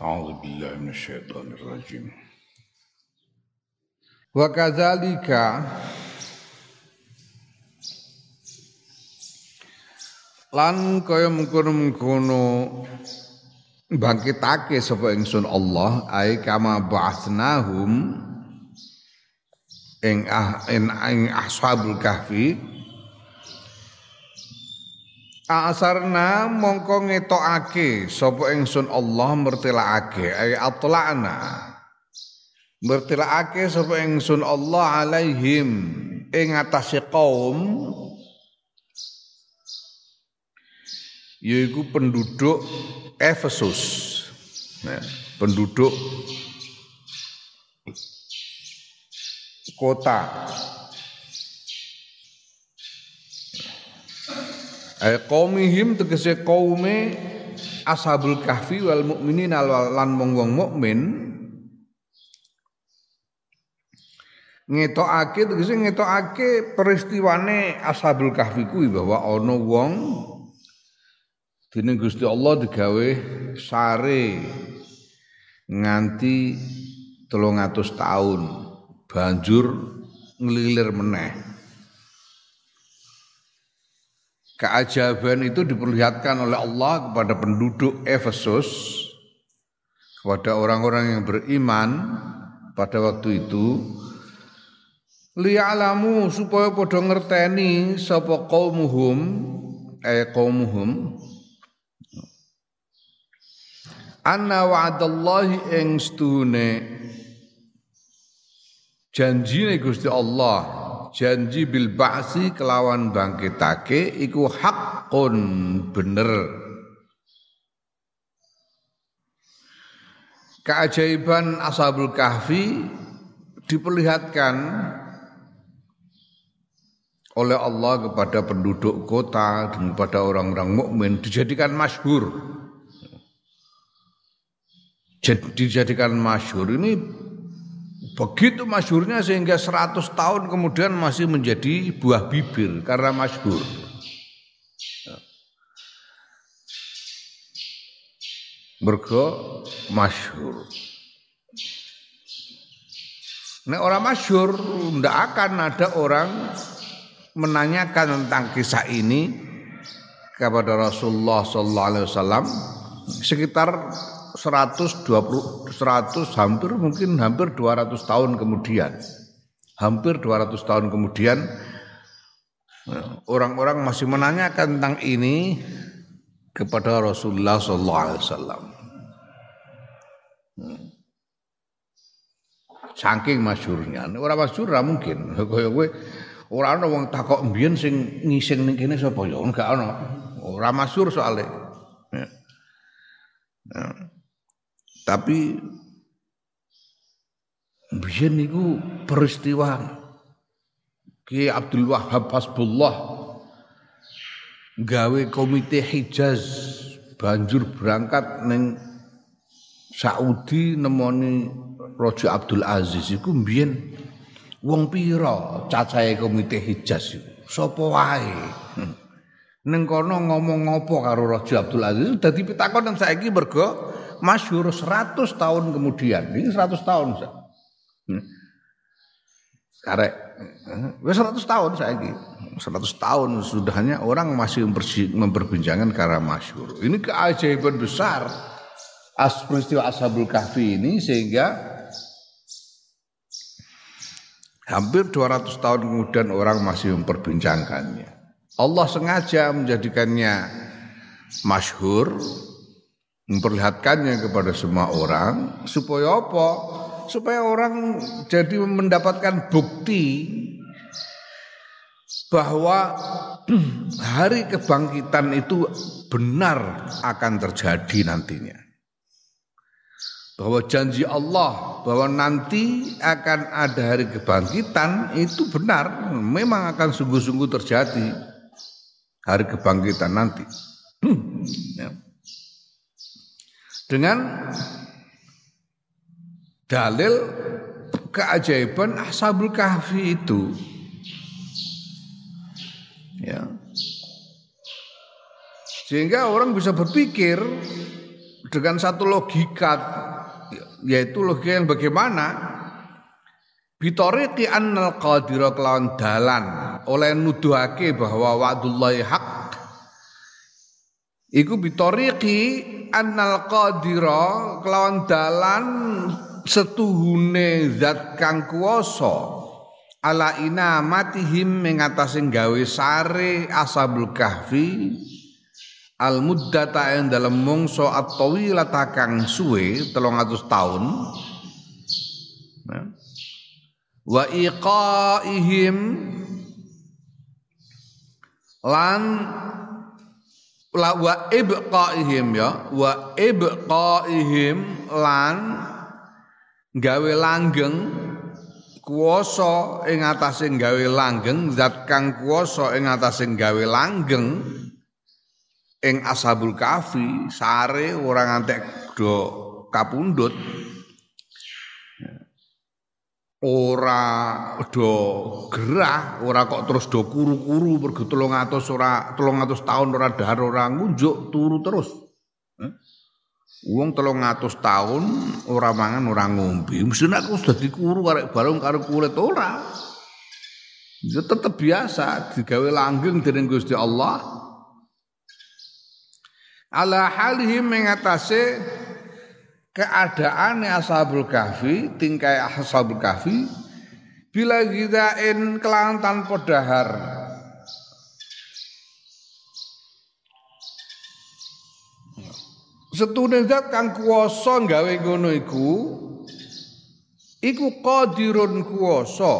A'udzu billahi minasyaitonir rajim. Wa kadzalika lan kaya mengkono-mengkono bangkitake sapa ingsun Allah ai kama ba'atsnahum ing ah, in, in ashabul kahfi Asarna mongko ngetokake sapa ingsun Allah mertelakake ay atla'na mertelakake sapa ingsun Allah alaihim ing atase kaum yaiku penduduk Efesus. Nah, penduduk kota Ay qaumihim tegese kaume ashabul kahfi wal mukminin lan wong wong mukmin ngetokake tegese ngetokake peristiwane ashabul kahfi kuwi bahwa ana wong dene Gusti Allah digawe sare nganti 300 tahun banjur ngelilir meneh keajaban itu diperlihatkan oleh Allah kepada penduduk Efesus kepada orang-orang yang beriman pada waktu itu. Liya'lamu supaya padha ngerteni sapa qaumuhum eh qaumuhum. Anna wa'adallahi ing stune janjine Gusti Allah janji bil ba'si kelawan bangkitake iku hakun bener. Keajaiban ashabul kahfi diperlihatkan oleh Allah kepada penduduk kota dan kepada orang-orang mukmin dijadikan masyhur. Dijadikan masyhur ini Begitu masyhurnya sehingga 100 tahun kemudian masih menjadi buah bibir karena masyhur. Mergo masyhur. Nek orang masyhur ndak akan ada orang menanyakan tentang kisah ini kepada Rasulullah wasallam sekitar 120 100 hampir mungkin hampir 200 tahun kemudian. Hampir 200 tahun kemudian orang-orang masih menanyakan tentang ini kepada Rasulullah sallallahu alaihi wasallam. Saking masyhurnya. Ora masyhur ora mungkin. Kaya kowe ora ana wong takok mbiyen sing ngising ning kene sapa ya? Enggak ana. Ora masyhur soalnya. Ya. Ya. Tapi biyen niku peristiwa Ki Abdul Wahab Hasbullah gawe komite Hijaz banjur berangkat neng Saudi nemoni Raja Abdul Aziz. Iku mbiyen wong pira cacahe komite Hijaz iku? Sapa wae? Hmm. kono ngomong ngopo karo Raja Abdul Aziz? Dadi pitakon nang saiki mergo masyhur 100 tahun kemudian. Ini 100 tahun. Hmm. Karek. Wes 100 tahun saya ini. 100 tahun sudahnya orang masih memperbincangkan karena masyhur. Ini keajaiban besar as peristiwa Ashabul Kahfi ini sehingga hampir 200 tahun kemudian orang masih memperbincangkannya. Allah sengaja menjadikannya masyhur memperlihatkannya kepada semua orang supaya apa? Supaya orang jadi mendapatkan bukti bahwa hari kebangkitan itu benar akan terjadi nantinya. Bahwa janji Allah bahwa nanti akan ada hari kebangkitan itu benar, memang akan sungguh-sungguh terjadi hari kebangkitan nanti. ya dengan dalil keajaiban Ashabul Kahfi itu. Ya. Sehingga orang bisa berpikir dengan satu logika yaitu logika yang bagaimana Bitoriqi annal qadira kelawan dalan oleh nuduhake bahwa wa'dullahi hak iku bitoriqi annal qadira kelawan dalan setuhune zat kang kuwasa. Ala inamatihim mengatasi gawe sare asabul kahfi al muddata yang dalam mongso at-tawilata kang suwe 300 tahun wa iqaihim lan la wa ibqaihim ya wa ibqaihim lan gawe langgeng kuwasa ing atase gawe langgeng zat kang kuwasa ing atase gawe langgeng ing ashabul kafi sare ora ngantek do kapundhut ora do gerah, ora kok terus do kuru-kuru mergo 300 ora 300 tahun ora dahar ora ngunjuk turu terus. Wong 300 tahun ora mangan ora ngombe, mesti nek wis dadi kuru arek bareng karo kulit ora. Ya tetep biasa digawe langgeng dening Gusti Allah. Ala halihim mengatasi keadaan ashabul kahfi tingkai ashabul kahfi bila gidain kelan tanpa dahar. Setune zat kang kuwasa gawe ngono iku iku qadirun kuwasa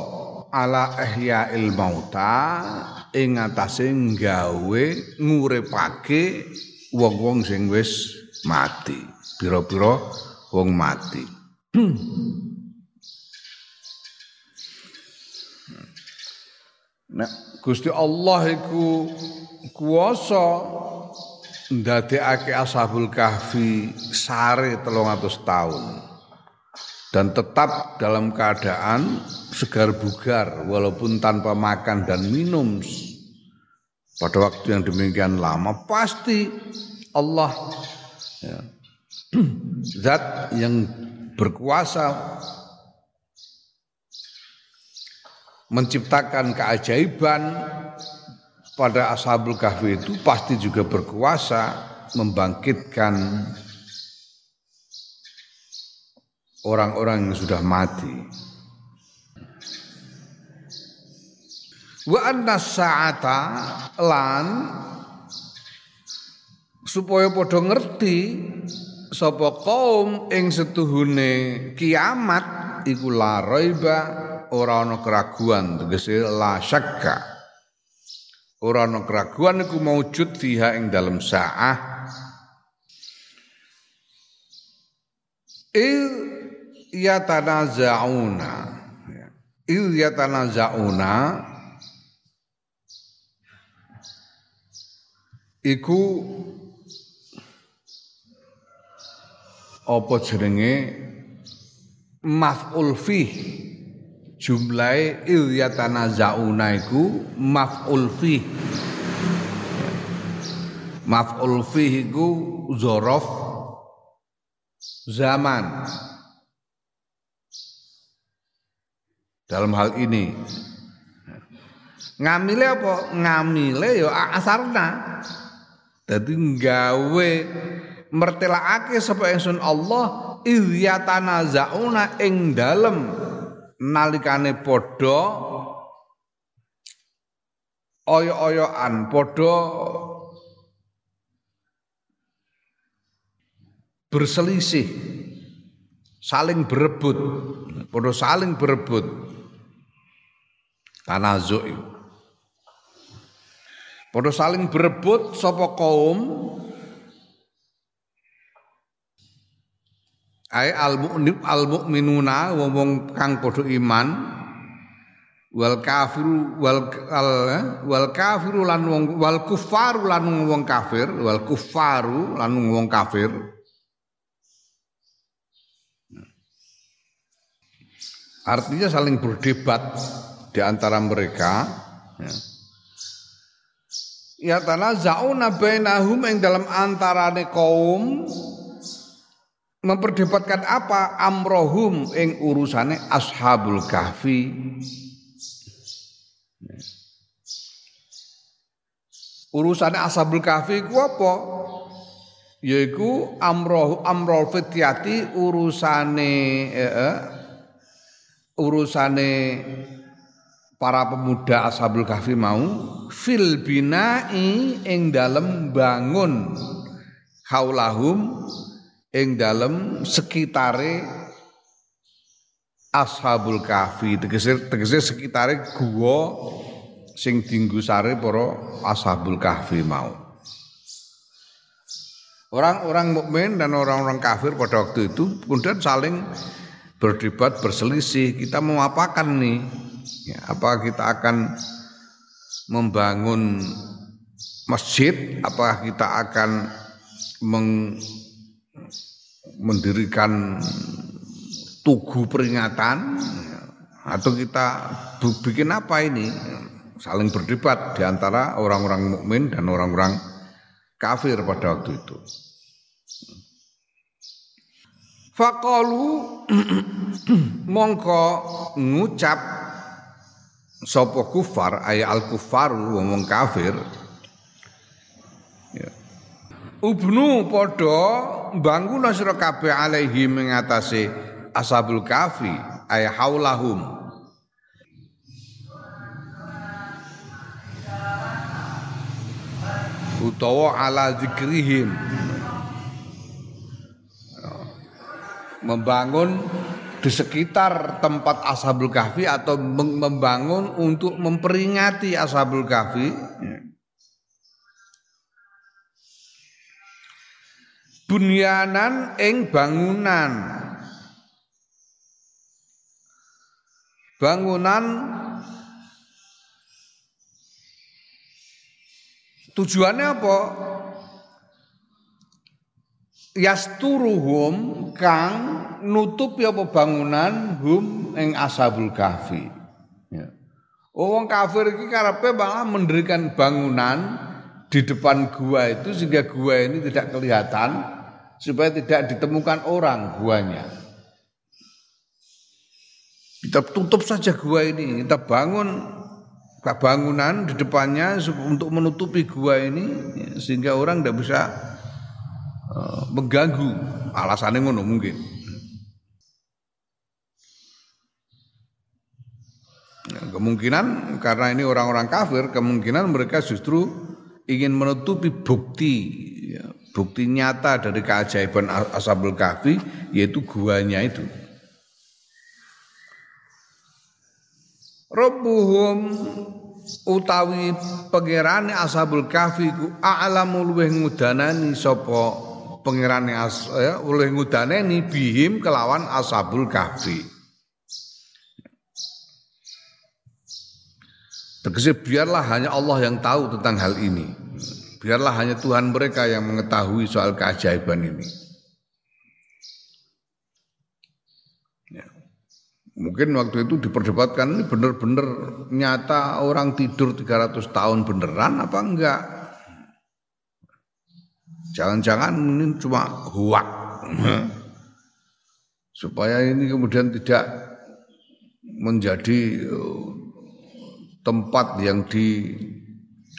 ala ihya'il mauta ing atase gawe nguripake wong-wong sing wis mati. Pira-pira wong mati. Nah, Gusti Allah iku kuwasa ndadekake Ashabul Kahfi sare 300 tahun dan tetap dalam keadaan segar bugar walaupun tanpa makan dan minum. Pada waktu yang demikian lama pasti Allah ya, zat yang berkuasa menciptakan keajaiban pada ashabul kahfi itu pasti juga berkuasa membangkitkan orang-orang yang sudah mati. Wa anna sa'ata lan supaya padha ngerti sapa kaum ing setuhune kiamat iku la raiba ora ana keraguan tegese la syakka. Ora ana keraguan iku maujud fiha ing dalam saah. Il yatanazauna. Il yatanazauna iku apa jenenge? Maf'ul fih. Jumlahe ilyatanazauna iku maf'ul fih. Maf'ul fih iku zorof zaman. Dalam hal ini. Ngamile apa? Ngamile ya asarna. Dadi nggawe mertelakake sapa ingsun Allah izyatana zauna ing dalem. Nalikane padha oyo-oyoan padha berselisih saling berebut padha saling berebut. Tanazu padha saling berebut sapa kaum ai al mu'min al mu'minuna wong kang padha iman wal kafiru wal al, eh, wal kafiru lan wong wal kufaru lan wong kafir wal kufaru lan wong kafir artinya saling berdebat di antara mereka ya. Ya tanah zauna bainahum yang dalam antarane kaum memperdebatkan apa? Amrohum ing urusane ashabul kahfi. Urusane ashabul kahfi ku apa? Yaiku amroh amrol fityati urusane eh, eh, urusane para pemuda ashabul kahfi mau fil binai ing dalem bangun haulahum ing dalem sekitare Ashabul Kahfi. Tegese tegese sekitare gua sing dinggo sare para Ashabul Kahfi mau. Orang-orang mukmin dan orang-orang kafir pada waktu itu kemudian saling berdebat berselisih. Kita mau apakan nih? Ya, apa kita akan membangun masjid? Apa kita akan meng mendirikan tugu peringatan atau kita bikin apa ini saling berdebat di antara orang-orang mukmin dan orang-orang kafir pada waktu itu. Faqalu mongko ngucap sapa kufar ay al kufaru wong kafir Ubnu padha bangun sira kabeh alaihi mengatasi ashabul kafi ay haulahum. Utawa ala zikrihim membangun di sekitar tempat ashabul kahfi atau membangun untuk memperingati ashabul kahfi bunyanan ing bangunan. Bangunan tujuannya apa? Yasturuhum kang nutup apa bangunan? Hum ing ashabul kahfi. Ya. Oh, wong kafir iki karepe malah mendirikan bangunan di depan gua itu sehingga gua ini tidak kelihatan supaya tidak ditemukan orang guanya. Kita tutup saja gua ini, kita bangun bangunan di depannya untuk menutupi gua ini ya, sehingga orang tidak bisa uh, mengganggu. Alasannya ngono mungkin. Ya, kemungkinan karena ini orang-orang kafir, kemungkinan mereka justru ingin menutupi bukti ya, bukti nyata dari keajaiban Ashabul Kahfi yaitu guanya itu. Rabbuhum utawi pangerane Ashabul Kahfi ku a'lamu luweh ngudanani sapa pangerane as ya oleh ngudanani bihim kelawan Ashabul Kahfi. Tegese biarlah hanya Allah yang tahu tentang hal ini. Biarlah hanya Tuhan mereka yang mengetahui soal keajaiban ini. Ya. Mungkin waktu itu diperdebatkan ini benar-benar nyata orang tidur 300 tahun beneran apa enggak? Jangan-jangan ini cuma huak. Supaya ini kemudian tidak menjadi eh, tempat yang di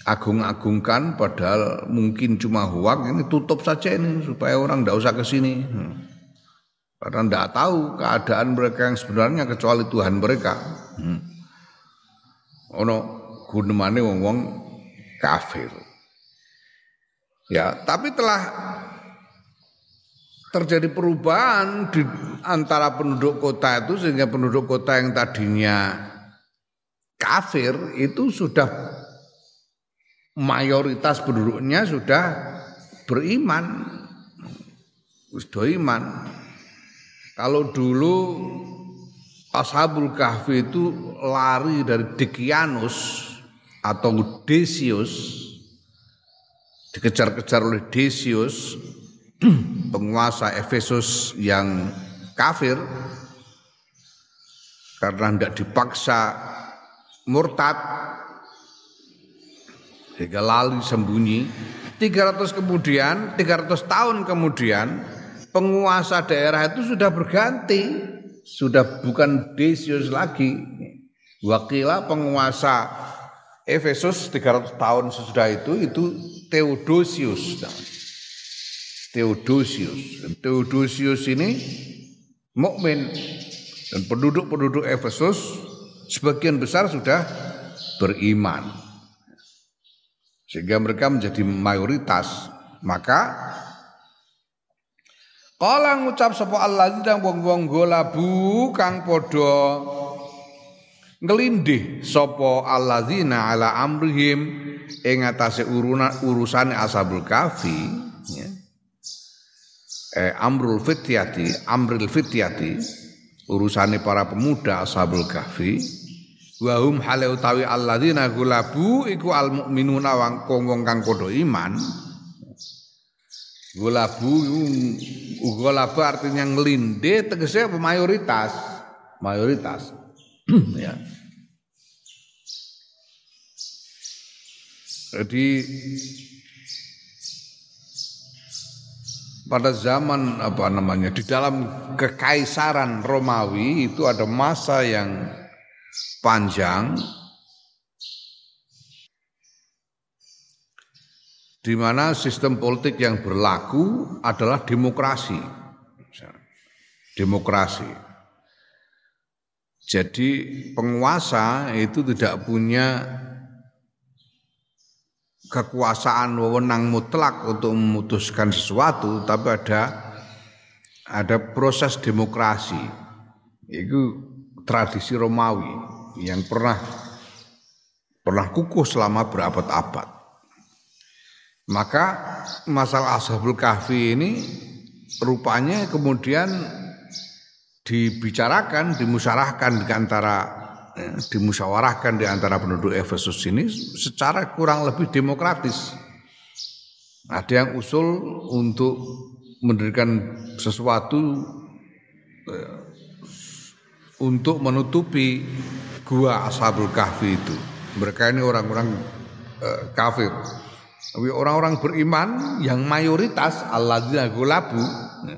agung-agungkan padahal mungkin cuma huak ini tutup saja ini supaya orang tidak usah ke sini hmm. karena tidak tahu keadaan mereka yang sebenarnya kecuali Tuhan mereka hmm. ono gunemane wong-wong kafir ya tapi telah terjadi perubahan di antara penduduk kota itu sehingga penduduk kota yang tadinya kafir itu sudah mayoritas penduduknya sudah beriman. Sudah iman. Kalau dulu Ashabul Kahfi itu lari dari Dekianus atau Decius dikejar-kejar oleh Decius penguasa Efesus yang kafir karena tidak dipaksa murtad sehingga lali sembunyi 300 kemudian 300 tahun kemudian penguasa daerah itu sudah berganti, sudah bukan Decius lagi. Wakila penguasa Efesus 300 tahun sesudah itu itu Theodosius. Theodosius. Theodosius ini mukmin dan penduduk-penduduk Efesus sebagian besar sudah beriman. Sehingga mereka menjadi mayoritas. Maka Kala ngucap sapa alladzina wong-wong golabu kang padha ngelindih sapa alladzina ala amrihim ing atase urusane ashabul kafi ya. eh, amrul fityati amril fityati urusane para pemuda ashabul kahfi wa hum hale utawi alladzina gulabu iku al mukminuna wang kong kang padha iman. Golabu golaba artinya ngelinde tegese mayoritas. Mayoritas. Ya. Jadi pada zaman apa namanya di dalam kekaisaran Romawi itu ada masa yang panjang di mana sistem politik yang berlaku adalah demokrasi. Demokrasi. Jadi penguasa itu tidak punya kekuasaan wewenang mutlak untuk memutuskan sesuatu, tapi ada ada proses demokrasi. Itu tradisi Romawi yang pernah pernah kukuh selama berabad-abad. Maka masalah Ashabul Kahfi ini rupanya kemudian dibicarakan, dimusyawarahkan di antara ya, dimusyawarahkan di antara penduduk Efesus ini secara kurang lebih demokratis. Ada yang usul untuk mendirikan sesuatu eh, untuk menutupi gua Ashabul Kahfi itu. Mereka ini orang-orang eh, kafir tapi orang-orang beriman yang mayoritas alladzina gulabu ya,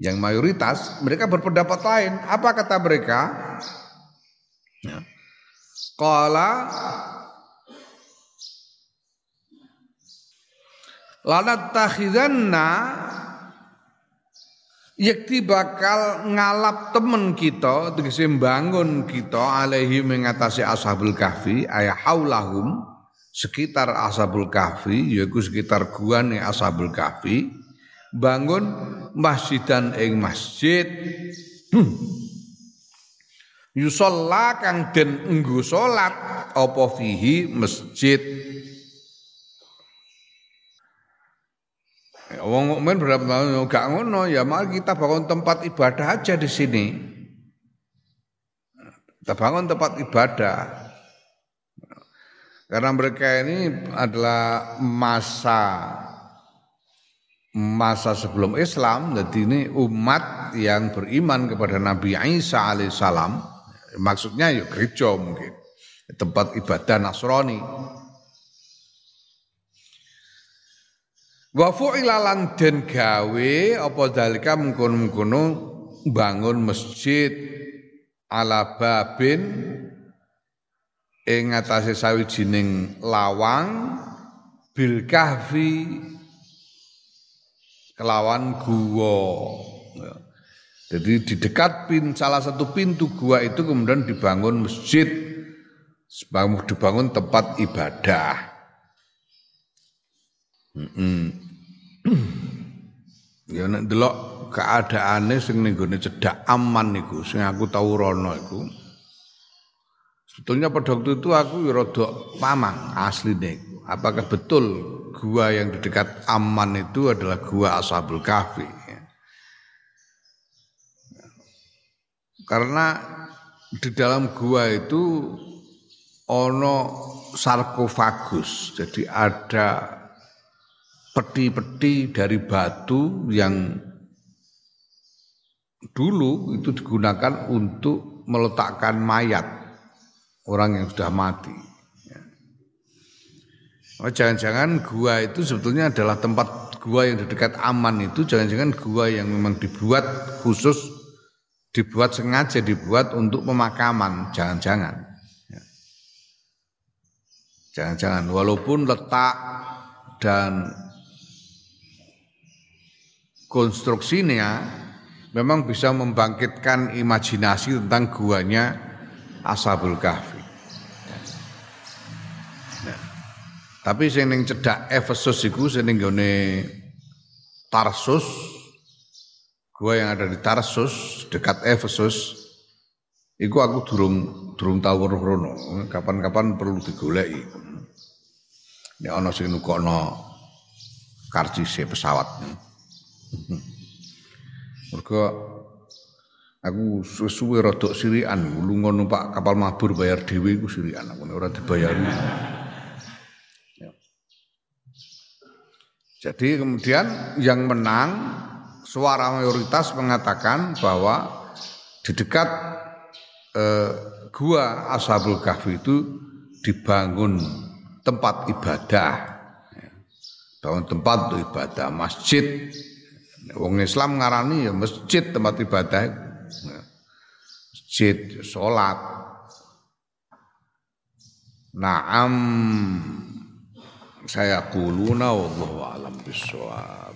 yang mayoritas mereka berpendapat lain. Apa kata mereka? Ya. Lanat takhidanna Yakti bakal ngalap temen kita tegese bangun kita alaihi mengatasi ashabul kahfi ayah haulahum sekitar Ashabul Kahfi yaitu sekitar guane Ashabul Kahfi bangun masjidan ing masjid. Yusalla kang den enggo salat apa fihi masjid Wong mukmin berapa tahun gak ngono ya mari kita bangun tempat ibadah aja di sini. Kita bangun tempat ibadah. Karena mereka ini adalah masa masa sebelum Islam, jadi ini umat yang beriman kepada Nabi Isa alaihissalam. Maksudnya yuk gereja mungkin tempat ibadah Nasrani. Wa fu'ilalan den gawe apa dalika mengkono-mengkono bangun masjid ala babin ing ngatasé sawijining lawang bil kahfi kelawan gua. Jadi di dekat pin salah satu pintu gua itu kemudian dibangun masjid, dibangun tempat ibadah. Mm -mm. ya nek delok keadaane sing ning gone cedak aman niku sing aku tau rono iku. Sebetulnya pada waktu itu aku ya rada pamang asli nih. Apakah betul gua yang di dekat Aman itu adalah gua Ashabul Kahfi? Karena di dalam gua itu ono sarkofagus. Jadi ada peti-peti dari batu yang dulu itu digunakan untuk meletakkan mayat orang yang sudah mati. Ya. Oh, jangan-jangan gua itu sebetulnya adalah tempat gua yang dekat aman itu jangan-jangan gua yang memang dibuat khusus dibuat sengaja dibuat untuk pemakaman, jangan-jangan. Ya. Jangan-jangan walaupun letak dan konstruksinya memang bisa membangkitkan imajinasi tentang guanya Ashabul Kahfi. Nah, tapi sing ning cedak Efesus iku sing gone Tarsus gua yang ada di Tarsus dekat Efesus iku aku durung durung tau weruh kapan-kapan perlu digoleki. Nek ana sing nukono karcis pesawat. Mergo aku suwe rada sirian lunga numpak kapal mabur bayar dhewe iku sirian aku ora dibayari. Ya. Jadi kemudian yang menang suara mayoritas mengatakan bahwa di dekat eh, gua Ashabul Kahfi itu dibangun tempat ibadah. Ya. Bangun tempat untuk ibadah, masjid Wong Islam ngarani ya masjid tempat ibadah. Masjid salat. Naam saya kuluna wallahu alam bisawab.